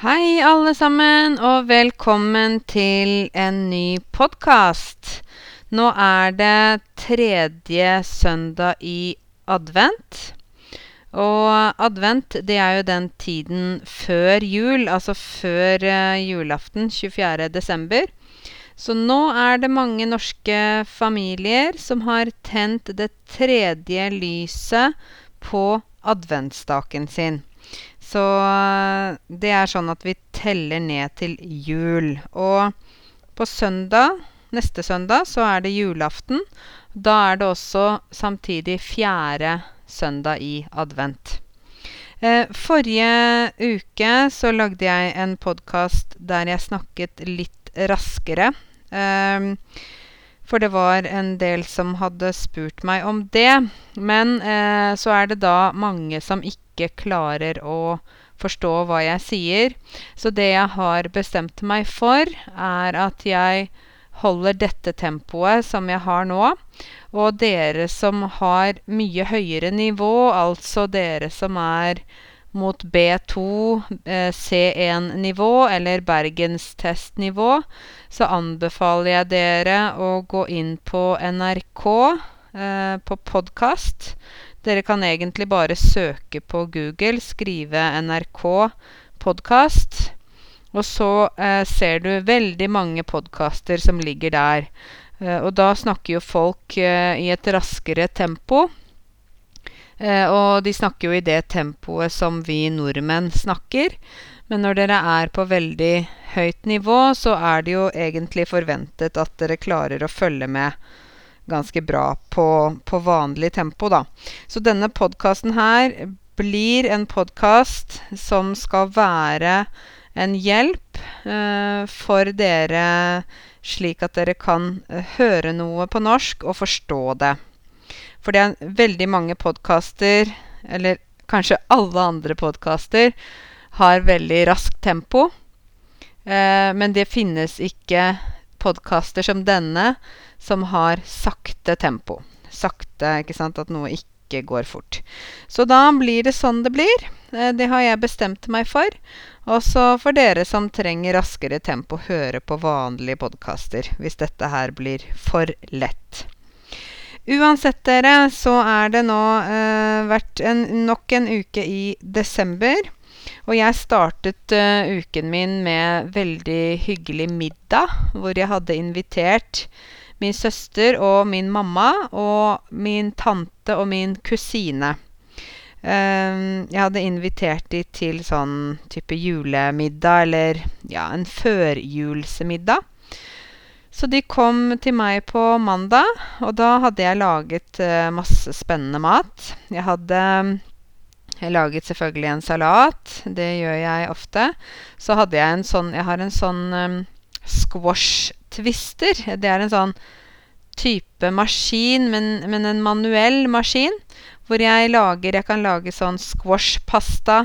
Hei, alle sammen, og velkommen til en ny podkast. Nå er det tredje søndag i advent. Og advent, det er jo den tiden før jul, altså før uh, julaften, 24. desember. Så nå er det mange norske familier som har tent det tredje lyset på adventsstaken sin. Så uh, det er sånn at vi teller ned til jul. Og på søndag, neste søndag, så er det julaften. Da er det også samtidig fjerde søndag i advent. Eh, forrige uke så lagde jeg en podkast der jeg snakket litt raskere. Eh, for det var en del som hadde spurt meg om det. Men eh, så er det da mange som ikke klarer å forstå hva jeg sier. Så det jeg har bestemt meg for, er at jeg holder dette tempoet som jeg har nå. Og dere som har mye høyere nivå, altså dere som er mot B2, eh, C1-nivå eller bergenstestnivå, så anbefaler jeg dere å gå inn på NRK eh, på podkast. Dere kan egentlig bare søke på Google, skrive NRK podkast. Og så eh, ser du veldig mange podkaster som ligger der. Eh, og da snakker jo folk eh, i et raskere tempo. Og de snakker jo i det tempoet som vi nordmenn snakker. Men når dere er på veldig høyt nivå, så er det jo egentlig forventet at dere klarer å følge med ganske bra på, på vanlig tempo, da. Så denne podkasten her blir en podkast som skal være en hjelp eh, for dere, slik at dere kan eh, høre noe på norsk og forstå det. For det er veldig mange podkaster, eller kanskje alle andre podkaster, har veldig raskt tempo. Eh, men det finnes ikke podkaster som denne som har sakte tempo. Sakte, ikke sant, at noe ikke går fort. Så da blir det sånn det blir. Eh, det har jeg bestemt meg for. Og så for dere som trenger raskere tempo, høre på vanlige podkaster hvis dette her blir for lett. Uansett, dere, så er det nå eh, vært en, nok en uke i desember. Og jeg startet uh, uken min med veldig hyggelig middag, hvor jeg hadde invitert min søster og min mamma og min tante og min kusine. Um, jeg hadde invitert de til sånn type julemiddag, eller ja, en førjulsmiddag. Så de kom til meg på mandag, og da hadde jeg laget uh, masse spennende mat. Jeg hadde jeg laget selvfølgelig en salat. Det gjør jeg ofte. Så hadde jeg en sånn Jeg har en sånn um, squash-twister. Det er en sånn type maskin, men, men en manuell maskin hvor jeg lager Jeg kan lage sånn squash-pasta.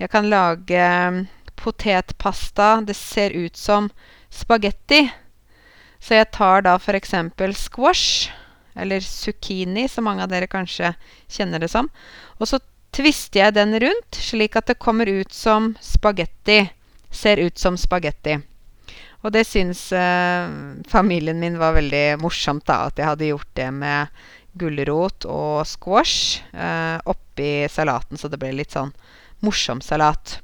Jeg kan lage um, potetpasta. Det ser ut som spagetti. Så jeg tar da f.eks. squash, eller zucchini, som mange av dere kanskje kjenner det som. Og så twister jeg den rundt, slik at det kommer ut som spagetti. Ser ut som spagetti. Og det syns eh, familien min var veldig morsomt, da, at jeg hadde gjort det med gulrot og squash eh, oppi salaten, så det ble litt sånn morsom salat.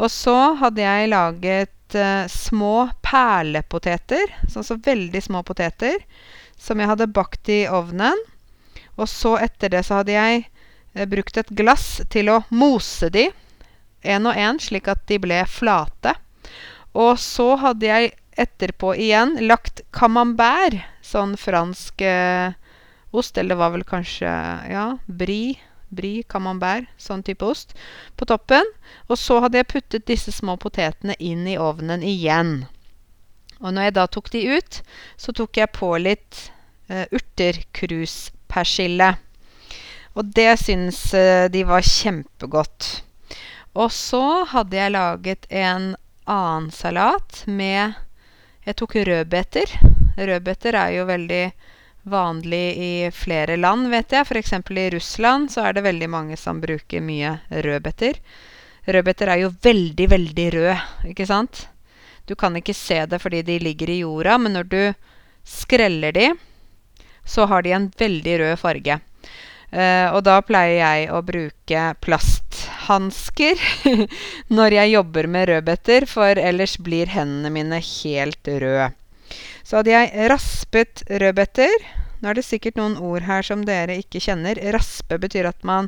Og så hadde jeg laget eh, små perlepoteter, sånn så veldig små poteter, som jeg hadde bakt i ovnen. Og så etter det så hadde jeg brukt et glass til å mose de én og én, slik at de ble flate. Og så hadde jeg etterpå igjen lagt camembert, sånn fransk eh, ost, eller det var vel kanskje ja, brie, brie, camembert, sånn type ost, på toppen. Og så hadde jeg puttet disse små potetene inn i ovnen igjen. Og når jeg da tok de ut, så tok jeg på litt uh, urterkruspersille. Og det syns uh, de var kjempegodt. Og så hadde jeg laget en annen salat med Jeg tok rødbeter. Rødbeter er jo veldig vanlig i flere land, vet jeg. F.eks. i Russland så er det veldig mange som bruker mye rødbeter. Rødbeter er jo veldig, veldig røde, ikke sant? Du kan ikke se det fordi de ligger i jorda, men når du skreller de, så har de en veldig rød farge. Eh, og da pleier jeg å bruke plasthansker når jeg jobber med rødbeter, for ellers blir hendene mine helt røde. Så hadde jeg raspet rødbeter Nå er det sikkert noen ord her som dere ikke kjenner. Raspe betyr at man,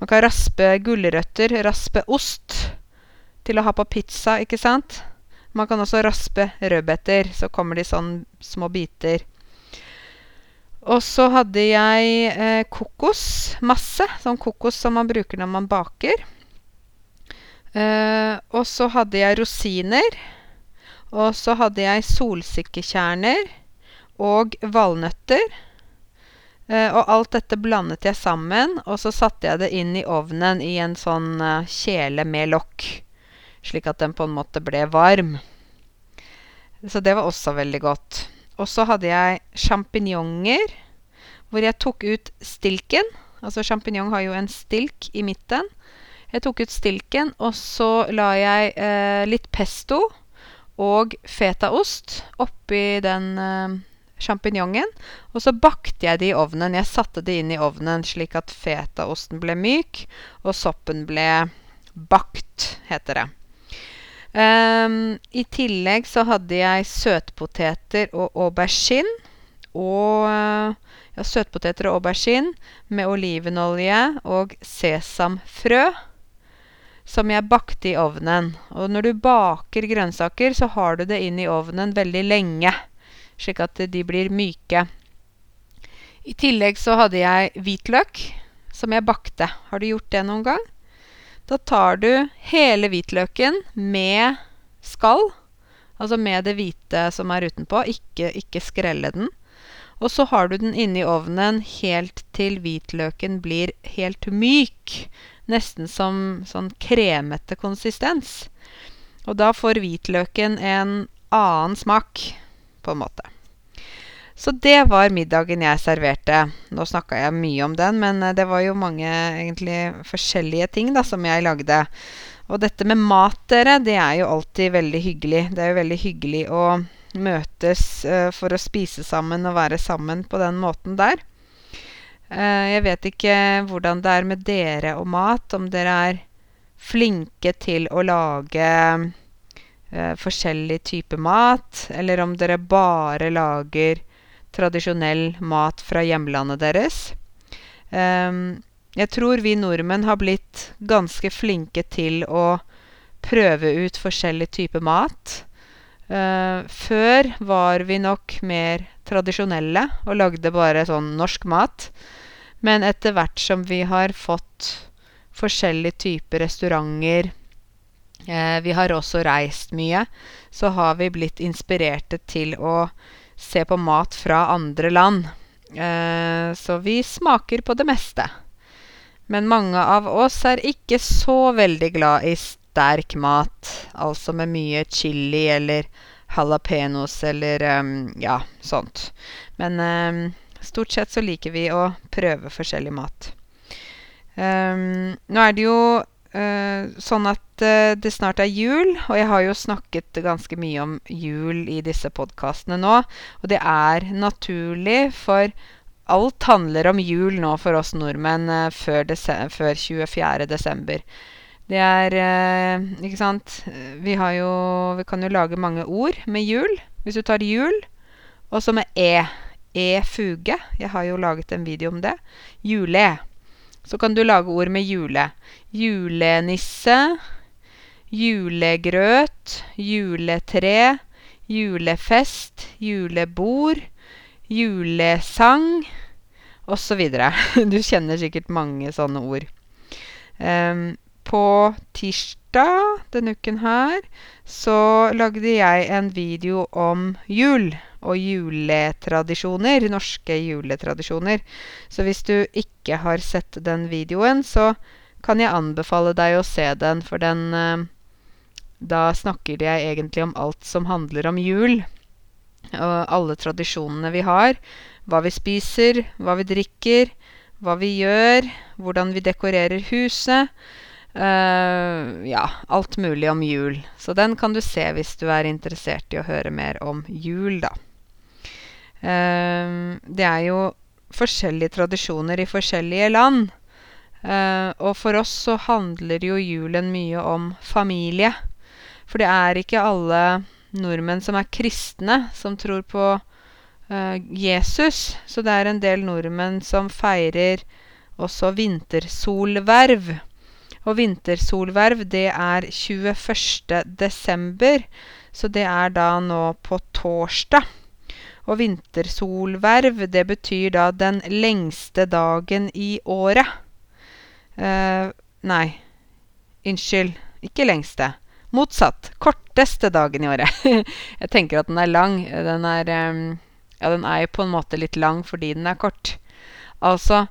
man kan raspe gulrøtter, raspe ost til å ha på pizza, ikke sant? Man kan også raspe rødbeter. Så kommer de sånn små biter. Og så hadde jeg eh, kokos. Masse. Sånn kokos som man bruker når man baker. Eh, og så hadde jeg rosiner. Og så hadde jeg solsikkekjerner og valnøtter. Eh, og alt dette blandet jeg sammen, og så satte jeg det inn i ovnen i en sånn eh, kjele med lokk. Slik at den på en måte ble varm. Så det var også veldig godt. Og så hadde jeg sjampinjonger, hvor jeg tok ut stilken. Altså sjampinjong har jo en stilk i midten. Jeg tok ut stilken, og så la jeg eh, litt pesto og fetaost oppi den eh, sjampinjongen. Og så bakte jeg det i ovnen. Jeg satte det inn i ovnen slik at fetaosten ble myk, og soppen ble bakt, heter det. Um, I tillegg så hadde jeg søtpoteter og aubergine. Og ja, søtpoteter og aubergine med olivenolje og sesamfrø. Som jeg bakte i ovnen. Og når du baker grønnsaker, så har du det inn i ovnen veldig lenge. Slik at de blir myke. I tillegg så hadde jeg hvitløk som jeg bakte. Har du gjort det noen gang? Da tar du hele hvitløken med skall, altså med det hvite som er utenpå, ikke, ikke skrelle den. Og så har du den inne i ovnen helt til hvitløken blir helt myk. Nesten som sånn kremete konsistens. Og da får hvitløken en annen smak, på en måte. Så det var middagen jeg serverte. Nå snakka jeg mye om den, men eh, det var jo mange egentlig forskjellige ting da, som jeg lagde. Og dette med mat, dere, det er jo alltid veldig hyggelig. Det er jo veldig hyggelig å møtes uh, for å spise sammen og være sammen på den måten der. Uh, jeg vet ikke hvordan det er med dere og mat, om dere er flinke til å lage uh, forskjellig type mat, eller om dere bare lager tradisjonell mat fra hjemlandet deres. Um, jeg tror vi nordmenn har blitt ganske flinke til å prøve ut forskjellig type mat. Uh, før var vi nok mer tradisjonelle og lagde bare sånn norsk mat. Men etter hvert som vi har fått forskjellige typer restauranter eh, Vi har også reist mye. Så har vi blitt inspirerte til å se på mat fra andre land. Eh, så vi smaker på det meste. Men mange av oss er ikke så veldig glad i sterk mat. Altså med mye chili eller jalapeños eller um, ja, sånt. Men um, stort sett så liker vi å prøve forskjellig mat. Um, nå er det jo sånn at uh, det snart er jul, og jeg har jo snakket ganske mye om jul i disse podkastene nå. Og det er naturlig, for alt handler om jul nå for oss nordmenn uh, før, før 24. desember. Det er Ikke sant? Vi har jo Vi kan jo lage mange ord med jul. Hvis du tar jul, og så med e. E-fuge. Jeg har jo laget en video om det. Jule. Så kan du lage ord med jule. Julenisse, julegrøt, juletre, julefest, julebord, julesang osv. Du kjenner sikkert mange sånne ord. Um, på tirsdag denne uken her så lagde jeg en video om jul og juletradisjoner. Norske juletradisjoner. Så hvis du ikke har sett den videoen, så kan jeg anbefale deg å se den, for den eh, Da snakker jeg egentlig om alt som handler om jul. Og alle tradisjonene vi har. Hva vi spiser, hva vi drikker, hva vi gjør, hvordan vi dekorerer huset. Uh, ja, alt mulig om jul. Så den kan du se hvis du er interessert i å høre mer om jul, da. Eh, det er jo forskjellige tradisjoner i forskjellige land. Eh, og for oss så handler jo julen mye om familie. For det er ikke alle nordmenn som er kristne, som tror på Jesus. Så det er en del nordmenn som feirer også vintersolverv. Og vintersolverv, det er 21. desember. Så det er da nå på torsdag. Og vintersolverv, det betyr da den lengste dagen i året. Eh, nei, unnskyld. Ikke lengste. Motsatt. Korteste dagen i året. Jeg tenker at den er lang. Den er um, Ja, den er jo på en måte litt lang fordi den er kort. Altså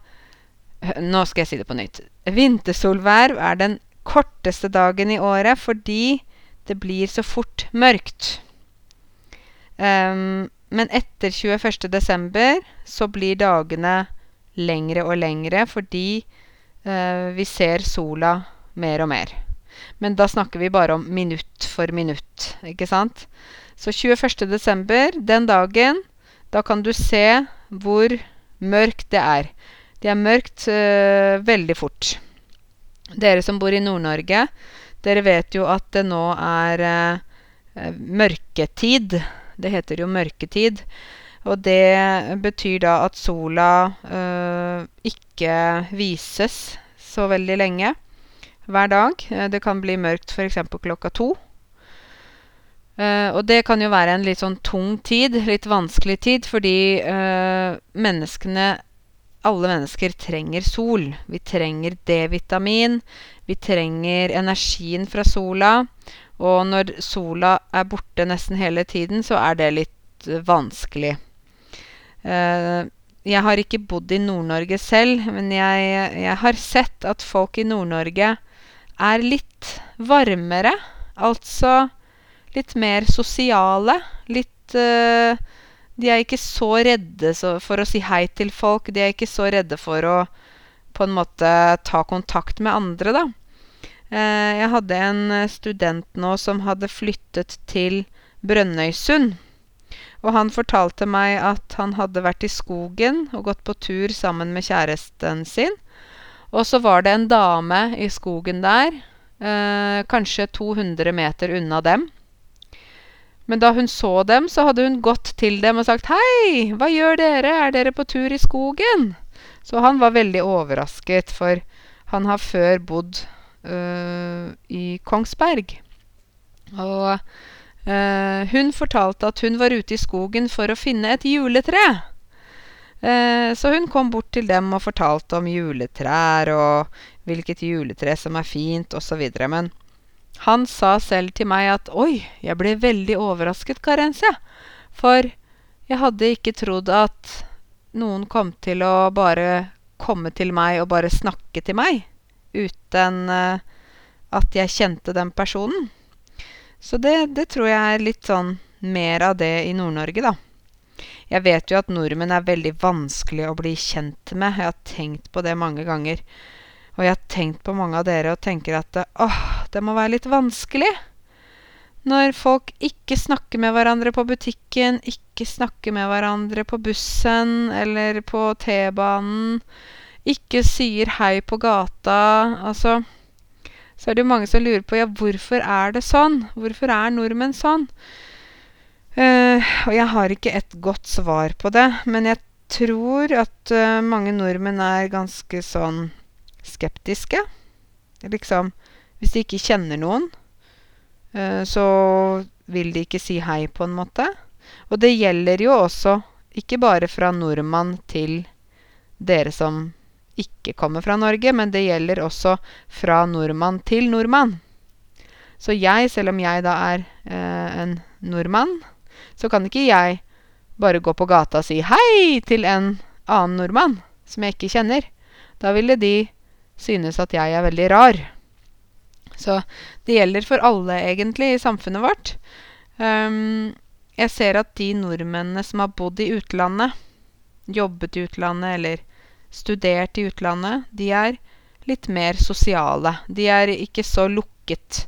Nå skal jeg si det på nytt. Vintersolverv er den korteste dagen i året fordi det blir så fort mørkt. Um, men etter 21. desember så blir dagene lengre og lengre fordi uh, vi ser sola mer og mer. Men da snakker vi bare om minutt for minutt, ikke sant? Så 21. desember, den dagen, da kan du se hvor mørkt det er. Det er mørkt uh, veldig fort. Dere som bor i Nord-Norge, dere vet jo at det nå er uh, mørketid. Det heter jo mørketid. Og det betyr da at sola uh, ikke vises så veldig lenge hver dag. Det kan bli mørkt f.eks. klokka to. Uh, og det kan jo være en litt sånn tung tid, litt vanskelig tid, fordi uh, menneskene alle mennesker trenger sol. Vi trenger D-vitamin. Vi trenger energien fra sola. Og når sola er borte nesten hele tiden, så er det litt uh, vanskelig. Uh, jeg har ikke bodd i Nord-Norge selv, men jeg, jeg, har sett at folk i Nord-Norge er litt varmere. Altså litt mer sosiale. Litt uh, de er ikke så redde for å si hei til folk. De er ikke så redde for å på en måte ta kontakt med andre, da. Eh, jeg hadde en student nå som hadde flyttet til Brønnøysund. Og han fortalte meg at han hadde vært i skogen og gått på tur sammen med kjæresten sin. Og så var det en dame i skogen der, eh, kanskje 200 meter unna dem. Men da hun så dem, så hadde hun gått til dem og sagt 'Hei, hva gjør dere? Er dere på tur i skogen?' Så han var veldig overrasket, for han har før bodd i Kongsberg. Og øh, hun fortalte at hun var ute i skogen for å finne et juletre. Eh, så hun kom bort til dem og fortalte om juletrær og hvilket juletre som er fint, osv. Men han sa selv til meg at oi, jeg ble veldig overrasket, Karense. For jeg hadde ikke trodd at noen kom til å bare komme til meg og bare snakke til meg uten uh, at jeg kjente den personen. Så det, det tror jeg er litt sånn mer av det i Nord-Norge, da. Jeg vet jo at nordmenn er veldig vanskelig å bli kjent med. Jeg har tenkt på det mange ganger. Og jeg har tenkt på mange av dere og tenker at åh, det må være litt vanskelig. Når folk ikke snakker med hverandre på butikken, ikke snakker med hverandre på bussen eller på T-banen, ikke sier hei på gata Altså Så er det jo mange som lurer på ja, hvorfor er det sånn? Hvorfor er nordmenn sånn? Uh, og jeg har ikke et godt svar på det, men jeg tror at uh, mange nordmenn er ganske sånn skeptiske. Liksom Hvis de ikke kjenner noen, uh, så vil de ikke si hei, på en måte. Og det gjelder jo også ikke bare fra nordmann til dere som ikke kommer fra Norge, men det gjelder også fra nordmann til nordmann. Så jeg, selv om jeg da er eh, en nordmann, så kan ikke jeg bare gå på gata og si hei til en annen nordmann som jeg ikke kjenner. Da ville de synes at jeg er veldig rar. Så det gjelder for alle, egentlig, i samfunnet vårt. Um, jeg ser at de nordmennene som har bodd i utlandet, jobbet i utlandet eller studert i utlandet, de er litt mer sosiale. De er ikke så lukket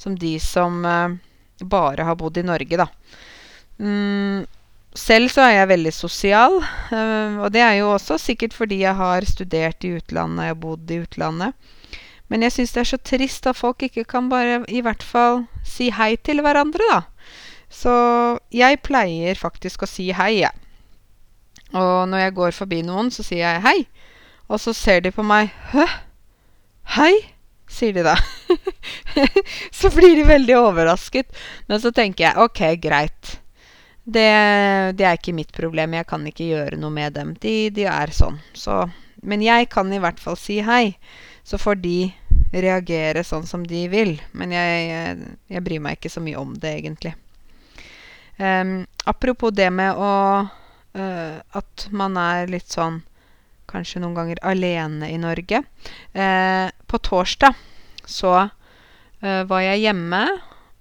som de som eh, bare har bodd i Norge, da. Mm, selv så er jeg veldig sosial, eh, og det er jo også sikkert fordi jeg har studert i utlandet, har bodd i utlandet. Men jeg syns det er så trist at folk ikke kan bare i hvert fall si hei til hverandre, da. Så jeg pleier faktisk å si hei, jeg. Og når jeg går forbi noen, så sier jeg hei. Og så ser de på meg. Hø? Hei? sier de da. så blir de veldig overrasket. Men så tenker jeg ok, greit. Det, det, er ikke mitt problem. Jeg kan ikke gjøre noe med dem. De, de er sånn. Så, men jeg kan i hvert fall si hei. Så får de reagere sånn som de vil. Men jeg, jeg, jeg bryr meg ikke så mye om det, egentlig. Um, apropos det med å At man er litt sånn kanskje noen ganger alene i Norge. Eh, på torsdag så eh, var jeg hjemme,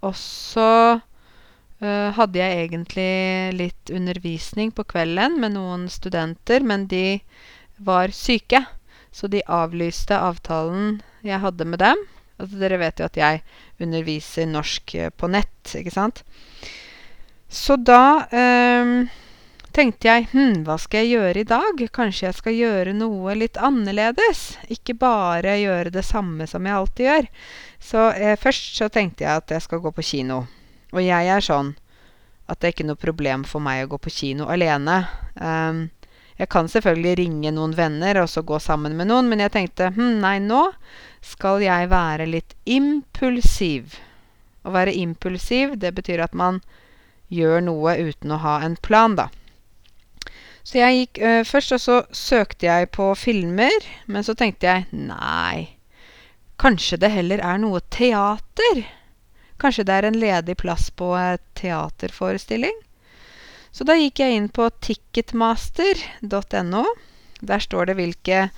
og så eh, hadde jeg egentlig litt undervisning på kvelden med noen studenter, men de var syke. Så de avlyste avtalen jeg hadde med dem. Altså, dere vet jo at jeg underviser norsk eh, på nett, ikke sant? Så da eh, tenkte jeg hm, hva skal jeg gjøre i dag? Kanskje jeg skal gjøre noe litt annerledes? Ikke bare gjøre det samme som jeg alltid gjør. Så eh, først så tenkte jeg at jeg skal gå på kino. Og jeg er sånn at det er ikke noe problem for meg å gå på kino alene. Um, jeg kan selvfølgelig ringe noen venner og så gå sammen med noen, men jeg tenkte hm, nei, nå skal jeg være litt impulsiv. Å være impulsiv, det betyr at man gjør noe uten å ha en plan, da. Så jeg gikk øh, Først og så søkte jeg på filmer, men så tenkte jeg nei, kanskje det heller er noe teater? Kanskje det er en ledig plass på et teaterforestilling? Så da gikk jeg inn på ticketmaster.no. Der står det hvilke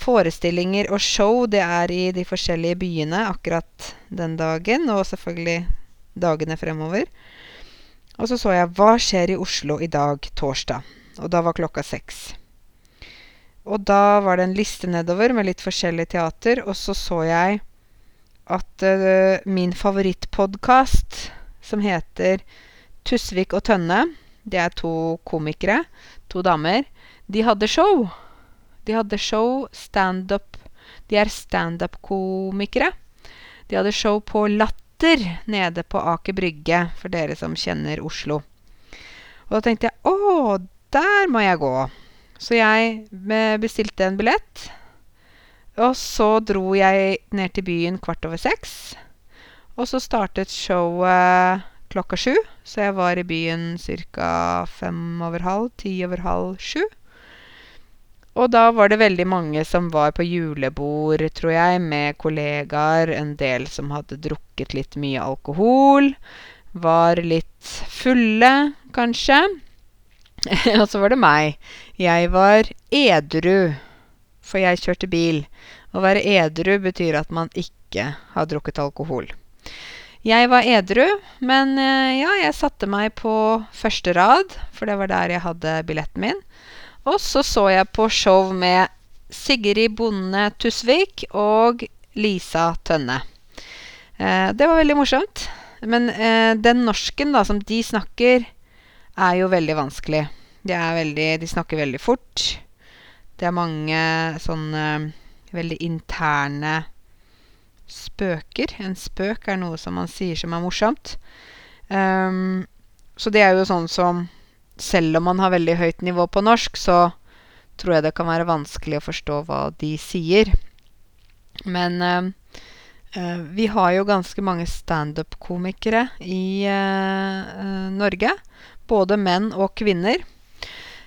forestillinger og show det er i de forskjellige byene akkurat den dagen, og selvfølgelig dagene fremover. Og så så jeg hva skjer i Oslo i dag, torsdag. Og da var klokka seks. Og da var det en liste nedover med litt forskjellig teater, og så så jeg at uh, min favorittpodkast, som heter Tusvik og Tønne Det er to komikere, to damer. De hadde show. De hadde show, standup De er standup-komikere. De hadde show på Latter nede på Aker Brygge, for dere som kjenner Oslo. Og da tenkte jeg å, der må jeg gå. Så jeg bestilte en billett. Og så dro jeg ned til byen kvart over seks. Og så startet showet klokka sju. Så jeg var i byen ca. fem over halv, ti over halv sju. Og da var det veldig mange som var på julebord, tror jeg, med kollegaer. En del som hadde drukket litt mye alkohol. Var litt fulle, kanskje. og så var det meg. Jeg var edru, for jeg kjørte bil. Å være edru betyr at man ikke har drukket alkohol. Jeg var edru, men eh, ja, jeg satte meg på første rad, for det var der jeg hadde billetten min. Og så så jeg på show med Sigrid Bonde Tusvik og Lisa Tønne. Eh, det var veldig morsomt. Men eh, den norsken da, som de snakker, er jo veldig vanskelig. De, veldig, de snakker veldig fort. Det er mange sånne veldig interne spøker. En spøk er noe som man sier som er morsomt. Um, så det er jo sånn som Selv om man har veldig høyt nivå på norsk, så tror jeg det kan være vanskelig å forstå hva de sier. Men uh, uh, vi har jo ganske mange standup-komikere i uh, Norge både menn og kvinner.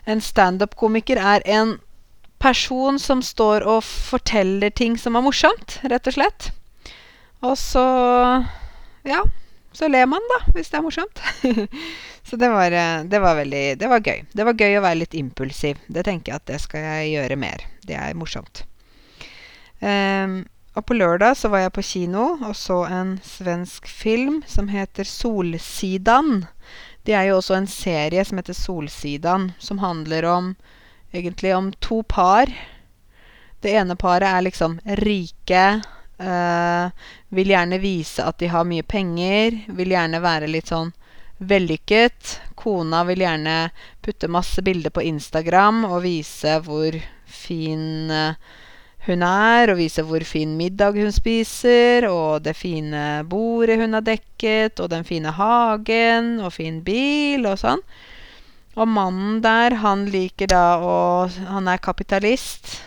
En standup-komiker er en person som står og forteller ting som er morsomt, rett og slett. Og så ja, så ler man, da, hvis det er morsomt. så det var, eh, det var, veldig Det var gøy. Det var gøy å være litt impulsiv. Det tenker jeg at det skal jeg gjøre mer. Det er morsomt. Um, og på lørdag så var jeg på kino og så en svensk film som heter Solsidan. Det er jo også en serie som heter Solsidan, som handler om egentlig om to par. Det ene paret er liksom rike. eh, vil gjerne vise at de har mye penger. Vil gjerne være litt sånn vellykket. Kona vil gjerne putte masse bilder på Instagram og vise hvor fin eh, hun er, og viser hvor fin middag hun spiser, og det fine bordet hun har dekket, og den fine hagen, og fin bil, og sånn. Og mannen der, han liker da å Han er kapitalist.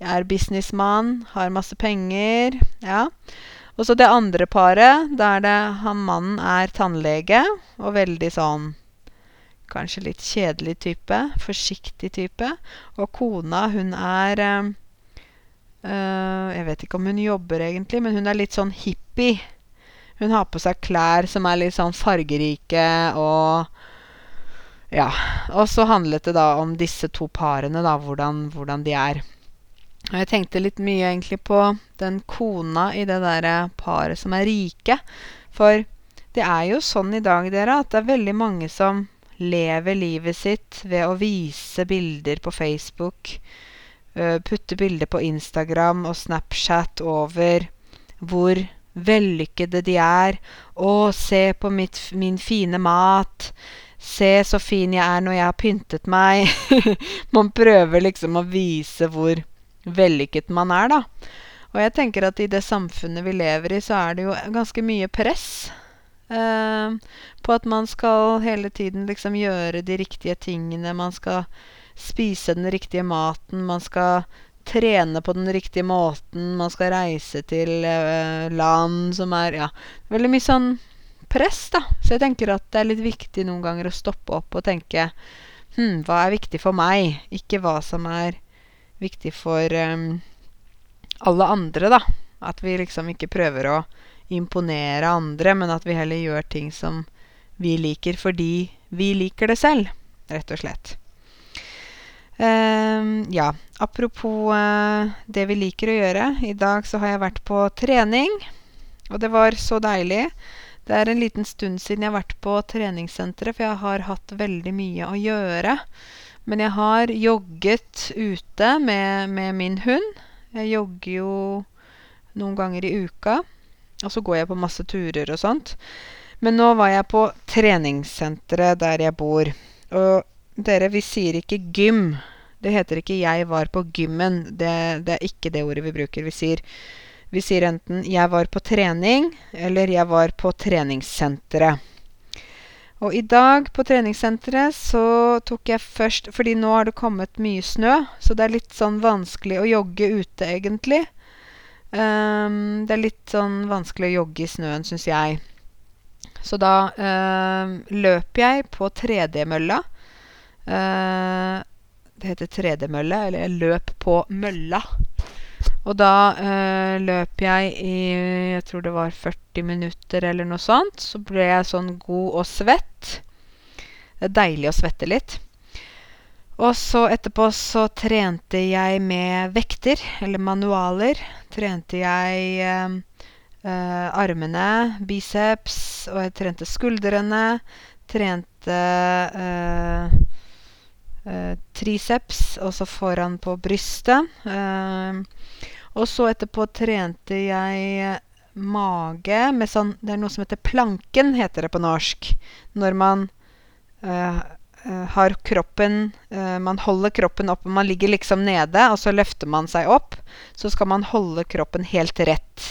Er businessmann, har masse penger. Ja. Og så det andre paret, der det han mannen er tannlege, og veldig sånn Kanskje litt kjedelig type. Forsiktig type. Og kona, hun er eh, Jeg vet ikke om hun jobber egentlig, men hun er litt sånn hippie. Hun har på seg klær som er litt sånn fargerike og Ja. Og så handlet det da om disse to parene, da, hvordan, hvordan de er. Og jeg tenkte litt mye egentlig på den kona i det derre paret som er rike. For det er jo sånn i dag, dere, at det er veldig mange som lever livet sitt ved å vise bilder på Facebook. Øh, putte bilder på Instagram og Snapchat over hvor vellykkede de er. 'Å, se på mitt, min fine mat'. 'Se så fin jeg er når jeg har pyntet meg'. man prøver liksom å vise hvor vellykket man er, da. Og jeg tenker at i det samfunnet vi lever i, så er det jo ganske mye press. eh, på at man skal hele tiden liksom gjøre de riktige tingene. Man skal spise den riktige maten. Man skal trene på den riktige måten. Man skal reise til eh, land som er Ja, veldig mye sånn press, da. Så jeg tenker at det er litt viktig noen ganger å stoppe opp og tenke Hm, hva er viktig for meg? Ikke hva som er viktig for um, alle andre, da. At vi liksom ikke prøver å imponere andre, men at vi heller gjør ting som vi liker fordi vi liker det selv, rett og slett. Ehm, ja, apropos eh, det vi liker å gjøre. I dag så har jeg vært på trening, og det var så deilig. Det er en liten stund siden jeg har vært på treningssenteret, for jeg har hatt veldig mye å gjøre. Men jeg har jogget ute med, med min hund. Jeg jogger jo noen ganger i uka. Og så går jeg på masse turer og sånt. Men nå var jeg på treningssenteret der jeg bor. Og dere, vi sier ikke gym. Det heter ikke 'jeg var på gymmen'. Det, det er ikke det ordet vi bruker. Vi sier, vi sier enten 'jeg var på trening', eller 'jeg var på treningssenteret'. Og i dag på treningssenteret så tok jeg først Fordi nå har det kommet mye snø, så det er litt sånn vanskelig å jogge ute, egentlig. Um, det er litt sånn vanskelig å jogge i snøen, syns jeg. Så da ehm, løp jeg på 3D-mølla. Eh, det heter 3D-mølle, eller jeg løp på mølla. Og da øh, løp jeg i jeg tror det var 40 minutter eller noe sånt. Så ble jeg sånn god og svett. Det er deilig å svette litt. Og så etterpå så trente jeg med vekter, eller manualer. Trente jeg øh, armene, biceps, og jeg trente skuldrene. Trente triceps, også foran på brystet. Eh, og så etterpå trente jeg mage med sånn Det er noe som heter planken, heter det på norsk. Når man eh, eh, har kroppen eh, Man holder kroppen oppe. Man ligger liksom nede, og så løfter man seg opp. Så skal man holde kroppen helt rett.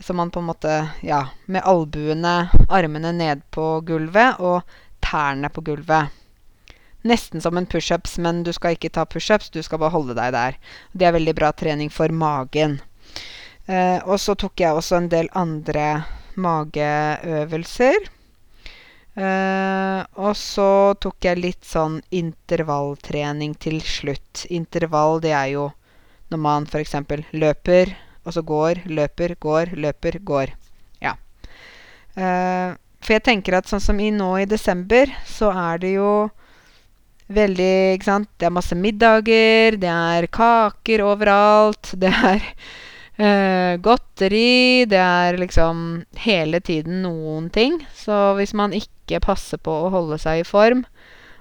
Så man på en måte Ja, med albuene, armene ned på gulvet og tærne på gulvet. Nesten som en pushups, men du skal ikke ta pushups, du skal bare holde deg der. Det er veldig bra trening for magen. Eh, og så tok jeg også en del andre mageøvelser. Eh, og så tok jeg litt sånn intervalltrening til slutt. Intervall, det er jo når man f.eks. løper, og så går, løper, går, løper, går. Ja. Eh, for jeg tenker at sånn som i nå i desember, så er det jo veldig Ikke sant. Det er masse middager, det er kaker overalt, det er eh, godteri, det er liksom hele tiden noen ting. Så hvis man ikke passer på å holde seg i form,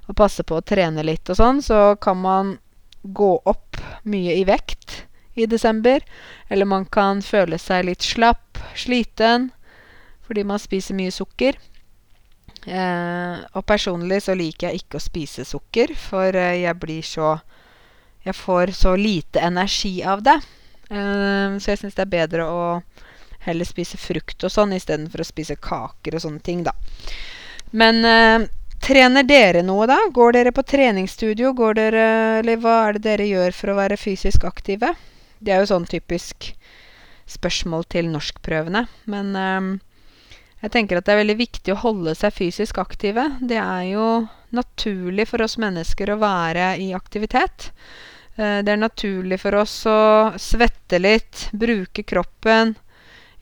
og passer på å trene litt og sånn, så kan man gå opp mye i vekt i desember. Eller man kan føle seg litt slapp, sliten, fordi man spiser mye sukker. Eh, og personlig så liker jeg ikke å spise sukker, for eh, jeg blir så Jeg får så lite energi av det. Eh, så jeg syns det er bedre å heller spise frukt og sånn istedenfor å spise kaker og sånne ting, da. Men trener dere noe, da? Går dere på treningsstudio? Går dere, eller hva er det dere gjør for å være fysisk aktive? Det er jo sånn typisk spørsmål til norskprøvene. Men eh, jeg tenker at det er veldig viktig å holde seg fysisk aktive. Det er jo naturlig for oss mennesker å være i aktivitet. Eh, det er naturlig for oss å svette litt, bruke kroppen.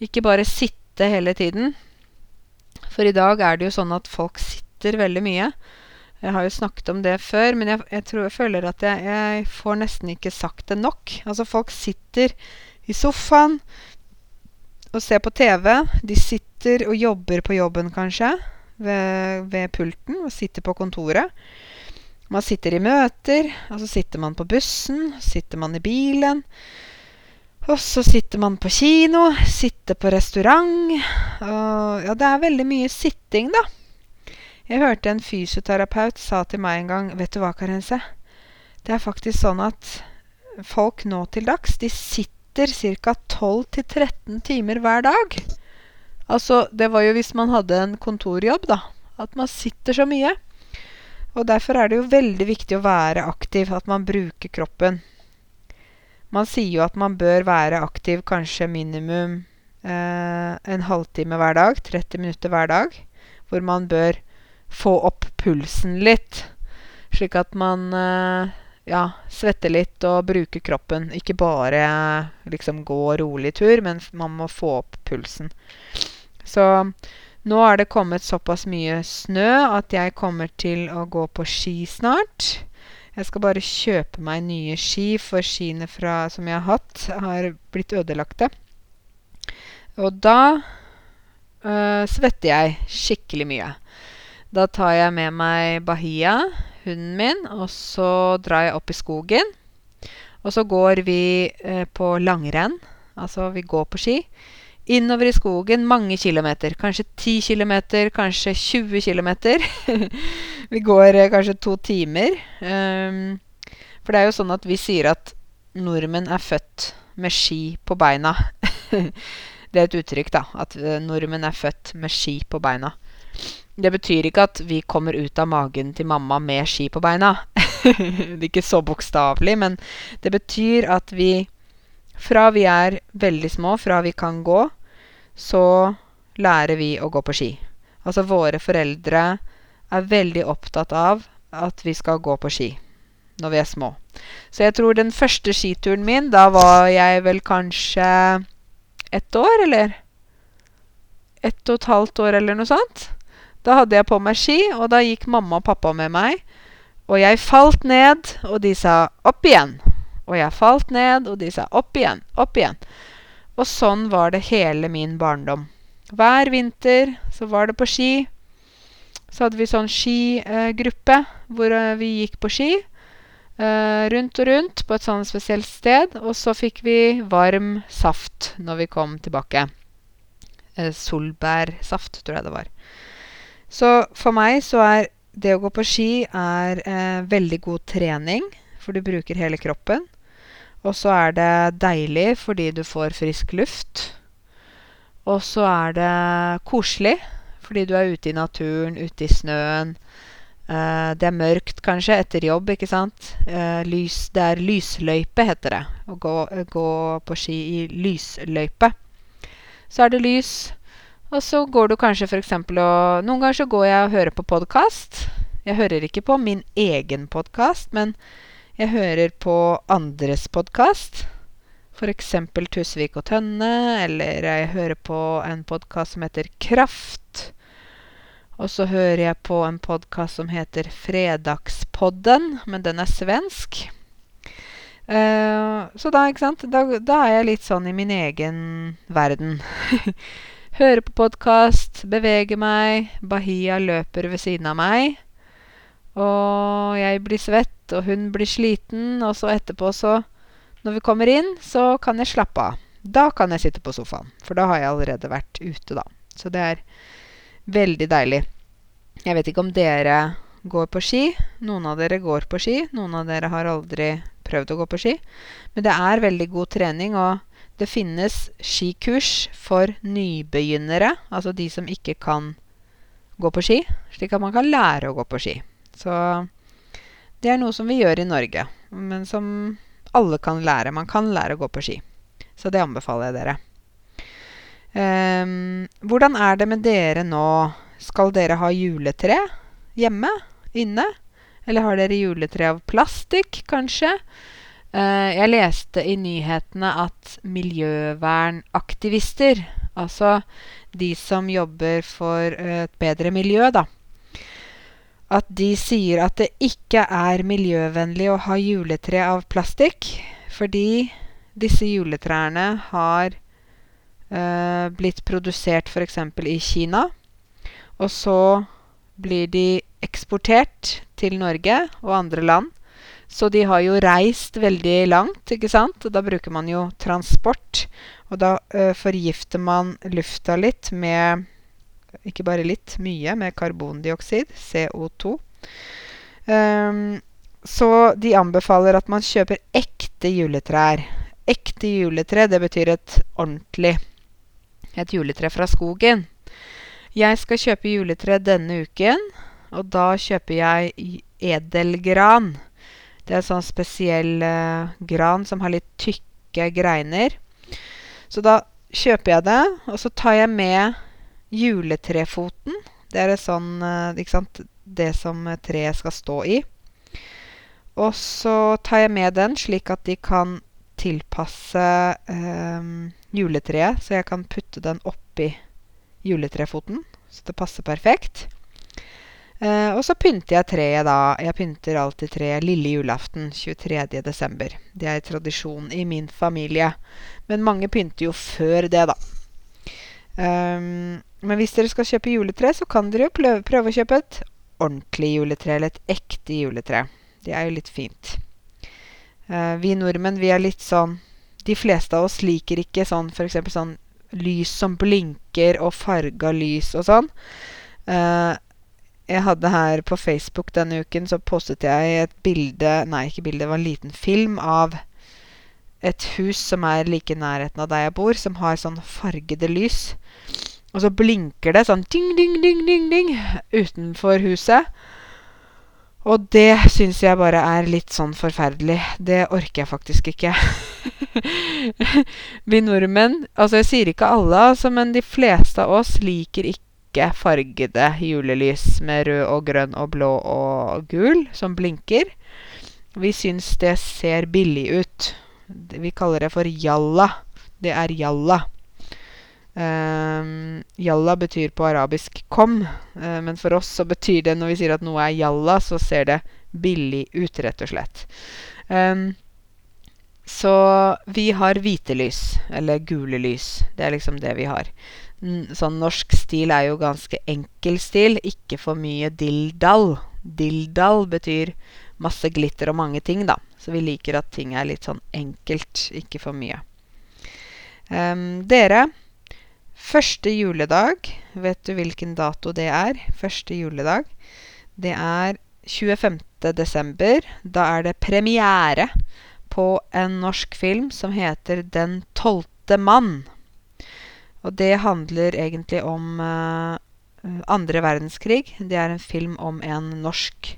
Ikke bare sitte hele tiden. For i dag er det jo sånn at folk sitter veldig mye. Jeg har jo snakket om det før, men jeg, jeg, tror, jeg føler at jeg, jeg, får nesten ikke sagt det nok. Altså, folk sitter i sofaen og ser på TV. De sitter og jobber på jobben, kanskje, ved, ved pulten, og sitter på kontoret. Man sitter i møter, og så sitter man på bussen, sitter man i bilen. Og så sitter man på kino, sitter på restaurant. Og ja, det er veldig mye sitting, da. Jeg hørte en fysioterapeut sa til meg en gang Vet du hva, Karense? Det er faktisk sånn at folk nå til dags, de sitter ca. 12-13 timer hver dag. Altså, det var jo hvis man hadde en kontorjobb, da. At man sitter så mye. Og derfor er det jo veldig viktig å være aktiv, at man bruker kroppen. Man sier jo at man bør være aktiv kanskje minimum eh, en halvtime hver dag. 30 minutter hver dag. Hvor man bør få opp pulsen litt. Slik at man eh, ja, svette litt og bruke kroppen. Ikke bare liksom gå rolig tur, men man må få opp pulsen. Så nå er det kommet såpass mye snø at jeg kommer til å gå på ski snart. Jeg skal bare kjøpe meg nye ski, for skiene fra, som jeg har hatt, har blitt ødelagte. Og da øh, svetter jeg skikkelig mye. Da tar jeg med meg Bahia, hunden min, og så drar jeg opp i skogen. Og så går vi eh, på langrenn. Altså, vi går på ski. Innover i skogen mange kilometer. Kanskje 10 kilometer, kanskje 20 kilometer. vi går eh, kanskje to timer. Um, for det er jo sånn at vi sier at nordmenn er født med ski på beina. det er et uttrykk, da. At uh, nordmenn er født med ski på beina. Det betyr ikke at vi kommer ut av magen til mamma med ski på beina. det er ikke så bokstavelig, men det betyr at vi fra vi er veldig små, fra vi kan gå, så lærer vi å gå på ski. Altså våre foreldre er veldig opptatt av at vi skal gå på ski når vi er små. Så jeg tror den første skituren min, da var jeg vel kanskje ett år, eller ett og et halvt år, eller noe sånt. Da hadde jeg på meg ski, og da gikk mamma og pappa med meg. Og jeg falt ned, og de sa 'opp igjen'. Og jeg falt ned, og de sa 'opp igjen', opp igjen. Og sånn var det hele min barndom. Hver vinter så var det på ski. Så hadde vi sånn skigruppe eh, hvor eh, vi gikk på ski. Eh, rundt og rundt på et sånn spesielt sted. Og så fikk vi varm saft når vi kom tilbake. Eh, solbærsaft, tror jeg det var. Så for meg så er det å gå på ski er eh, veldig god trening, for du bruker hele kroppen. Og så er det deilig fordi du får frisk luft. Og så er det koselig fordi du er ute i naturen, ute i snøen. Eh, det er mørkt kanskje etter jobb, ikke sant. Eh, lys, det er lysløype, heter det. Å gå, gå, på ski i lysløype. Så er det lys. Og så går du kanskje f.eks. og Noen ganger så går jeg og hører på podkast. Jeg hører ikke på min egen podkast, men jeg hører på andres podkast. F.eks. Tusvik og Tønne, eller jeg hører på en podkast som heter Kraft. Og så hører jeg på en podkast som heter Fredagspodden, men den er svensk. Uh, så da, ikke da, da, er jeg litt sånn i min egen verden. Hører på podkast, beveger meg. Bahia løper ved siden av meg. Og jeg blir svett, og hun blir sliten, og så etterpå så Når vi kommer inn, så kan jeg slappe av. Da kan jeg sitte på sofaen, for da har jeg allerede vært ute, da. Så det er veldig deilig. Jeg vet ikke om dere går på ski. Noen av dere går på ski. Noen av dere har aldri prøvd å gå på ski. Men det er veldig god trening, og det finnes skikurs for nybegynnere, altså de som ikke kan gå på ski, slik at man kan lære å gå på ski. Så det er noe som vi gjør i Norge, men som alle kan lære. Man kan lære å gå på ski. Så det anbefaler jeg dere. Um, hvordan er det med dere nå? Skal dere ha juletre hjemme? Inne? Eller har dere juletre av plastikk, kanskje? Uh, jeg leste i nyhetene at miljøvernaktivister, altså de som jobber for et bedre miljø, da At de sier at det ikke er miljøvennlig å ha juletre av plastikk, fordi disse juletrærne har uh, blitt produsert f.eks. i Kina. Og så blir de eksportert til Norge og andre land. Så de har jo reist veldig langt, ikke sant? Da bruker man jo transport. Og da uh, forgifter man lufta litt med Ikke bare litt, mye med karbondioksid, CO2. Um, ehm, så de anbefaler at man kjøper ekte juletrær. Ekte juletre, det betyr et ordentlig et juletre fra skogen. Jeg skal kjøpe juletre denne uken, og da kjøper jeg edelgran. Det er en sånn spesiell eh, gran som har litt tykke greiner. Så da kjøper jeg det, og så tar jeg med juletrefoten. Det er sånn, uh, ikke sant, det som treet skal stå i. Og så tar jeg med den slik at de kan tilpasse eh, juletreet, så jeg kan putte den oppi juletrefoten. Så det passer perfekt. Uh, og så pynter jeg treet da. Jeg pynter alltid treet lille julaften, 23. desember. Det er tradisjon i min familie. Men mange pynter jo før det, da. Um, men hvis dere skal kjøpe juletre, så kan dere jo prøve, prøve å kjøpe et ordentlig juletre, eller et ekte juletre. Det er jo litt fint. Uh, vi nordmenn, vi er litt sånn De fleste av oss liker ikke sånn f.eks. sånn lys som blinker, og farga lys og sånn. Uh, jeg hadde her på Facebook denne uken, så postet jeg et bilde Nei, ikke bilde, det var en liten film av et hus som er like i nærheten av der jeg bor, som har sånn fargede lys. Og så blinker det sånn ding, ding, ding, ding, ding utenfor huset. Og det syns jeg bare er litt sånn forferdelig. Det orker jeg faktisk ikke. Vi nordmenn Altså, jeg sier ikke alle, altså, men de fleste av oss liker ikke ikke fargede julelys med rød og grønn og blå og gul som blinker. Vi syns det ser billig ut. Vi kaller det for jalla. Det er jalla. Um, jalla betyr på arabisk 'kom', uh, men for oss så betyr det når vi sier at noe er jalla, så ser det billig ut, rett og slett. Um, så vi har hvite lys, eller gule lys. Det er liksom det vi har sånn norsk stil er jo ganske enkel stil. Ikke for mye dilldall. Dilldall betyr masse glitter og mange ting, da. Så vi liker at ting er litt sånn enkelt, ikke for mye. Um, dere, første juledag Vet du hvilken dato det er? Første juledag. Det er 25. desember. Da er det premiere på en norsk film som heter Den tolvte mann. Og det handler egentlig om uh, andre verdenskrig. Det er en film om en norsk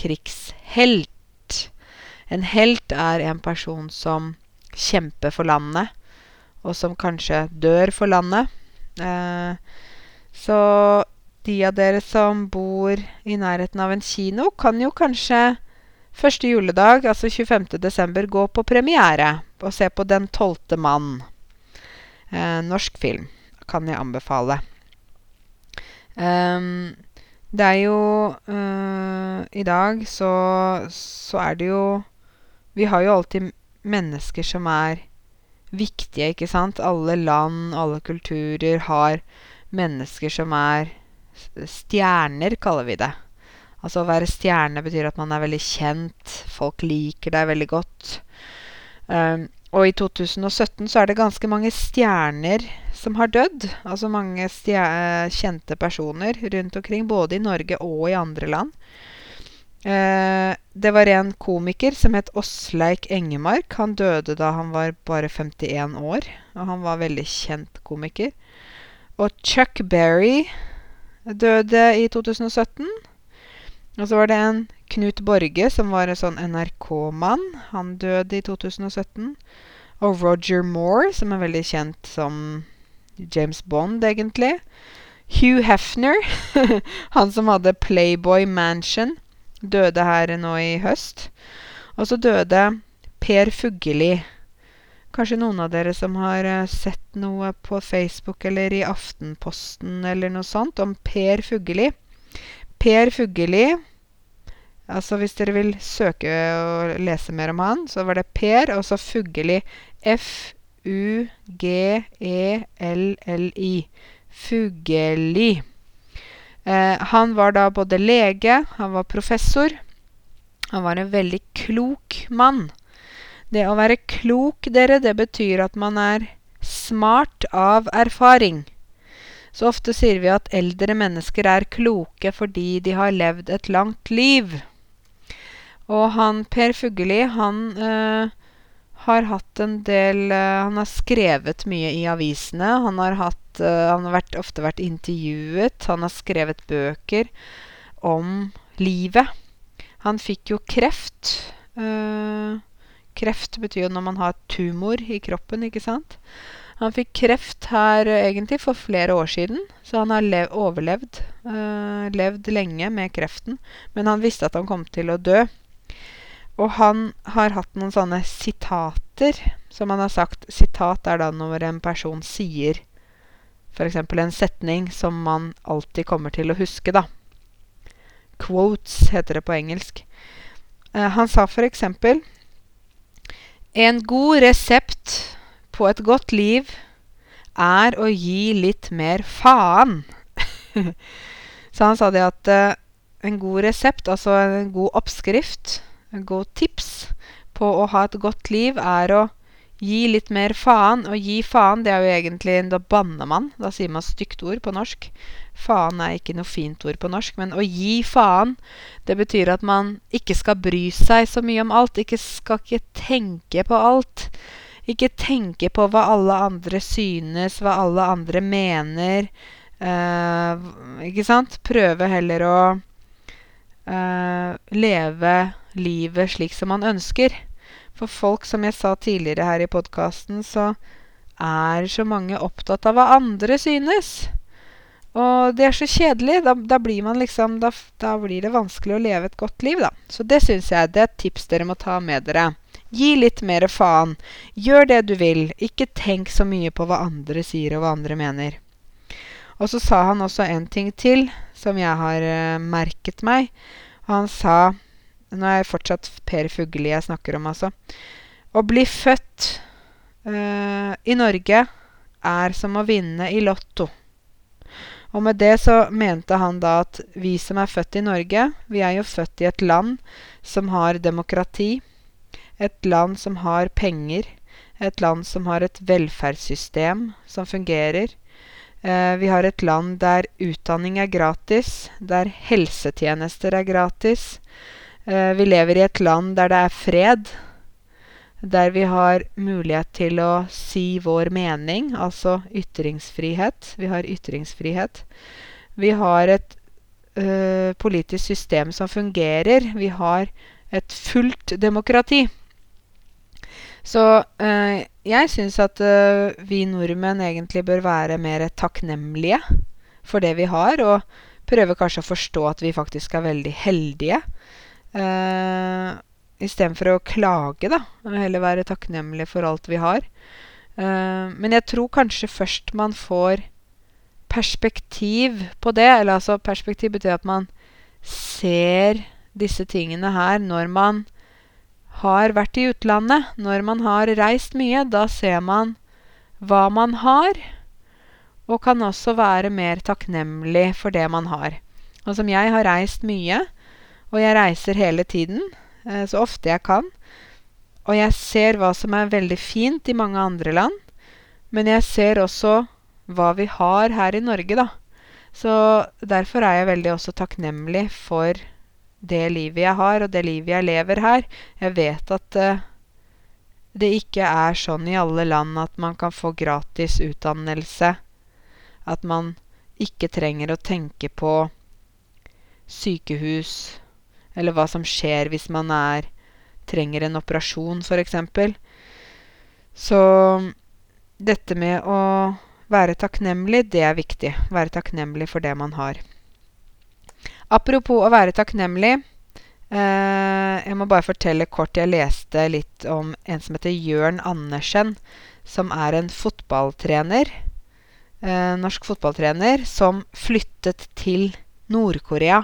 krigshelt. En helt er en person som kjemper for landet, og som kanskje dør for landet. Uh, så de av dere som bor i nærheten av en kino, kan jo kanskje første juledag, altså 25. desember, gå på premiere og se på Den tolvte mann. Eh, norsk film. Kan jeg anbefale. Um, det er jo uh, I dag så, så er det jo Vi har jo alltid mennesker som er viktige, ikke sant? Alle land, alle kulturer har mennesker som er stjerner, kaller vi det. Altså å være stjerne betyr at man er veldig kjent. Folk liker deg veldig godt. Um, og i 2017 så er det ganske mange stjerner som har dødd. Altså mange kjente personer rundt omkring, både i Norge og i andre land. Eh, det var en komiker som het Åsleik Engemark. Han døde da han var bare 51 år. Og han var veldig kjent komiker. Og Chuck Berry døde i 2017. Og så var det en Knut Borge, som var en sånn NRK-mann. Han døde i 2017. Og Roger Moore, som er veldig kjent som James Bond, egentlig. Hugh Hefner, han som hadde Playboy Mansion døde her nå i høst. Og så døde Per Fugelli. Kanskje noen av dere som har uh, sett noe på Facebook eller i Aftenposten eller noe sånt om Per Fugelli. Per Fugelli Altså hvis dere vil søke og lese mer om han, så var det Per, og så Fugelli. F-u-g-e-l-l-i. Fugelli. Eh, han var da både lege, han var professor. Han var en veldig klok mann. Det å være klok, dere, det betyr at man er smart av erfaring. Så ofte sier vi at eldre mennesker er kloke fordi de har levd et langt liv. Og han Per Fugelli, han øh, har hatt en del øh, Han har skrevet mye i avisene. Han har hatt uh, Han har vært, ofte vært intervjuet. Han har skrevet bøker om livet. Han fikk jo kreft. Uh, kreft betyr jo når man har tumor i kroppen, ikke sant? Han fikk kreft her egentlig for flere år siden, så han har overlevd. Uh, levd lenge med kreften. Men han visste at han kom til å dø. Og han har hatt noen sånne sitater som han har sagt. Sitat er da når en person sier F.eks. en setning som man alltid kommer til å huske, da. Quotes heter det på engelsk. Eh, han sa f.eks.: En god resept på et godt liv er å gi litt mer faen. Så han sa det at eh, en god resept, altså en god oppskrift, en god tips på å ha et godt liv, er å Gi litt mer faen. Og gi faen, det er jo egentlig Da banner man. Da sier man stygt ord på norsk. Faen er ikke noe fint ord på norsk. Men å gi faen, det betyr at man ikke skal bry seg så mye om alt. Ikke skal ikke tenke på alt. Ikke tenke på hva alle andre synes, hva alle andre mener. Uh, ikke sant? Prøve heller å uh, leve livet slik som man ønsker. For folk, som jeg sa tidligere her i podkasten, så er så mange opptatt av hva andre synes. Og det er så kjedelig. Da, da blir man liksom da, da, blir det vanskelig å leve et godt liv, da. Så det syns jeg det er et tips dere må ta med dere. Gi litt mer faen. Gjør det du vil. Ikke tenk så mye på hva andre sier, og hva andre mener. Og så sa han også en ting til som jeg har uh, merket meg. Han sa nå er jeg fortsatt Per Fugelli jeg snakker om, altså. Å bli født uh, i Norge er som å vinne i Lotto. Og med det så mente han da at vi som er født i Norge, vi er jo født i et land som har demokrati. Et land som har penger. Et land som har et velferdssystem som fungerer. Eh, vi har et land der utdanning er gratis, der helsetjenester er gratis, vi lever i et land der det er fred. Der vi har mulighet til å si vår mening, altså ytringsfrihet. Vi har ytringsfrihet. Vi har et ø, politisk system som fungerer. Vi har et fullt demokrati. Så ø, jeg syns at ø, vi nordmenn egentlig bør være mer takknemlige for det vi har, og prøve kanskje å forstå at vi faktisk er veldig heldige Uh, Istedenfor å klage, da. Og heller være takknemlig for alt vi har. Uh, men jeg tror kanskje først man får perspektiv på det. Eller altså, perspektiv betyr at man ser disse tingene her når man har vært i utlandet. Når man har reist mye. Da ser man hva man har. Og kan også være mer takknemlig for det man har. Og som jeg har reist mye, Og jeg reiser hele tiden, eh, så ofte jeg kan. Og jeg ser hva som er veldig fint i mange andre land. Men jeg ser også hva vi har her i Norge, da. Så derfor er jeg veldig også takknemlig for det livet jeg har, og det livet jeg lever her. Jeg vet at uh, det ikke er sånn i alle land at man kan få gratis utdannelse. At man ikke trenger å tenke på sykehus, eller hva som skjer hvis man er trenger en operasjon, f.eks. Så dette med å være takknemlig, det er viktig. Være takknemlig for det man har. Apropos å være takknemlig. Eh, jeg må bare fortelle kort. Jeg leste litt om en som heter Jørn Andersen. Som er en fotballtrener. Eh, norsk fotballtrener som flyttet til Nord-Korea.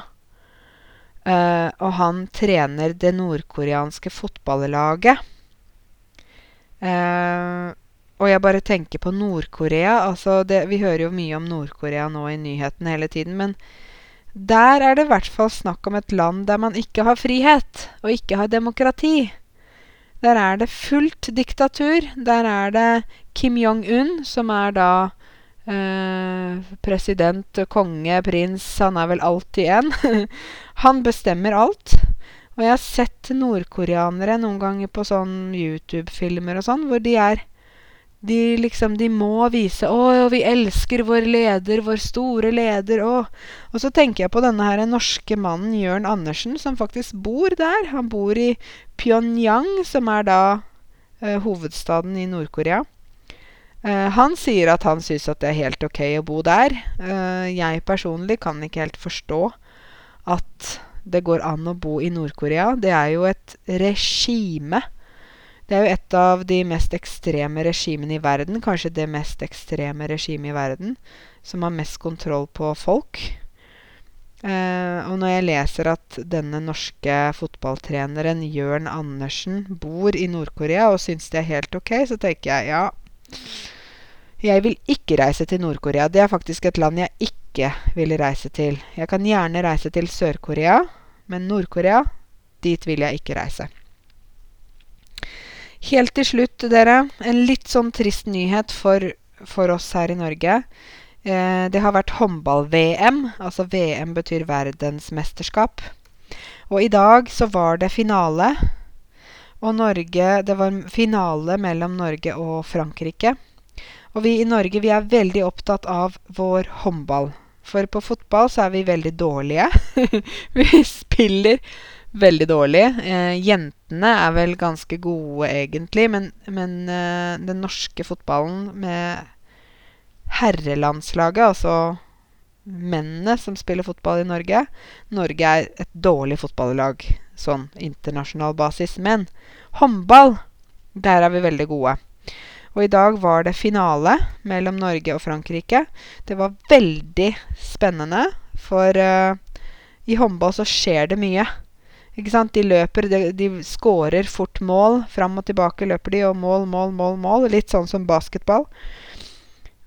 Uh, og han trener det nordkoreanske fotballaget. Uh, og jeg bare tenker på Nord-Korea. Altså vi hører jo mye om Nord-Korea nå i nyhetene hele tiden. Men der er det i hvert fall snakk om et land der man ikke har frihet, og ikke har demokrati. Der er det fullt diktatur. Der er det Kim Jong-un, som er da Eh, president, konge, prins Han er vel alltid en. han bestemmer alt. Og jeg har sett nordkoreanere noen ganger på sånn YouTube-filmer og sånn, hvor de er de liksom De må vise 'Å, vi elsker vår leder, vår store leder', å. Og så tenker jeg på denne her norske mannen Jørn Andersen, som faktisk bor der. Han bor i Pyongyang, som er da eh, hovedstaden i Nord-Korea. Uh, han sier at han syns at det er helt ok å bo der. Uh, jeg personlig kan ikke helt forstå at det går an å bo i Nord-Korea. Det er jo et regime. Det er jo et av de mest ekstreme regimene i verden. Kanskje det mest ekstreme regimet i verden. Som har mest kontroll på folk. Uh, og når jeg leser at denne norske fotballtreneren Jørn Andersen bor i Nord-Korea og syns det er helt ok, så tenker jeg ja jeg vil ikke reise til Nord-Korea. Det er faktisk et land jeg ikke vil reise til. Jeg kan gjerne reise til Sør-Korea, men Nord-Korea, dit vil jeg ikke reise. Helt til slutt, dere, en litt sånn trist nyhet for, for oss her i Norge. Eh, det har vært håndball-VM. Altså VM betyr verdensmesterskap. Og i dag så var det finale. Og Norge Det var finale mellom Norge og Frankrike. Og vi i Norge vi er veldig opptatt av vår håndball. For på fotball så er vi veldig dårlige. vi spiller veldig dårlig. Eh, jentene er vel ganske gode, egentlig. Men, men eh, den norske fotballen med herrelandslaget, altså mennene som spiller fotball i Norge Norge er et dårlig fotballag sånn internasjonal basis. Men håndball, der er vi veldig gode. Og i dag var det finale mellom Norge og Frankrike. Det var veldig spennende, for uh, i håndball så skjer det mye. Ikke sant? De løper, de, de scorer fort mål. Fram og tilbake løper de, og mål, mål, mål, mål. Litt sånn som basketball.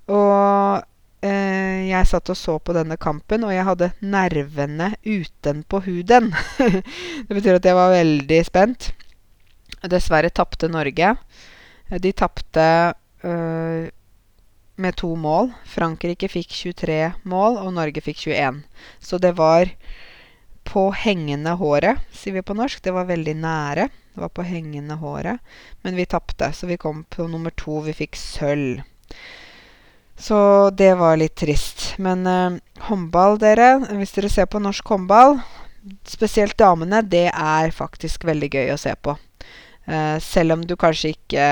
Og jeg satt og så på denne kampen, og jeg hadde nervene utenpå huden. det betyr at jeg var veldig spent. Dessverre tapte Norge. De tapte øh, med to mål. Frankrike fikk 23 mål, og Norge fikk 21. Så det var på hengende håret, sier vi på norsk. Det var veldig nære. Det var på hengende håret. Men vi tapte, så vi kom på nummer to. Vi fikk sølv. Så det var litt trist. Men eh, håndball, dere Hvis dere ser på norsk håndball, spesielt damene, det er faktisk veldig gøy å se på. Eh, selv om du kanskje ikke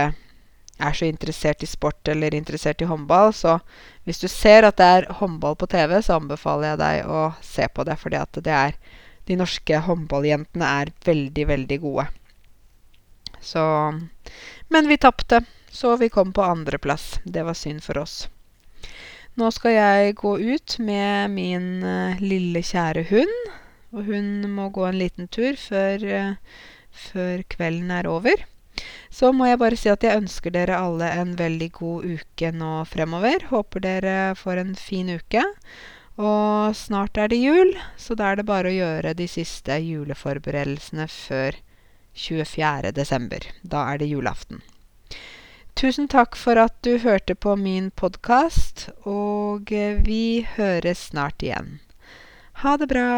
er så interessert i sport eller interessert i håndball, så hvis du ser at det er håndball på TV, så anbefaler jeg deg å se på det, fordi at det er De norske håndballjentene er veldig, veldig gode. Så Men vi tapte, så vi kom på andreplass. Det var synd for oss. Nå skal jeg gå ut med min uh, lille, kjære hund. Og hun må gå en liten tur før, uh, før kvelden er over. Så må jeg bare si at jeg ønsker dere alle en veldig god uke nå fremover. Håper dere får en fin uke. Og snart er det jul, så da er det bare å gjøre de siste juleforberedelsene før 24. desember. Da er det julaften. Tusen takk for at du hørte på min podkast, og vi høres snart igjen. Ha det bra.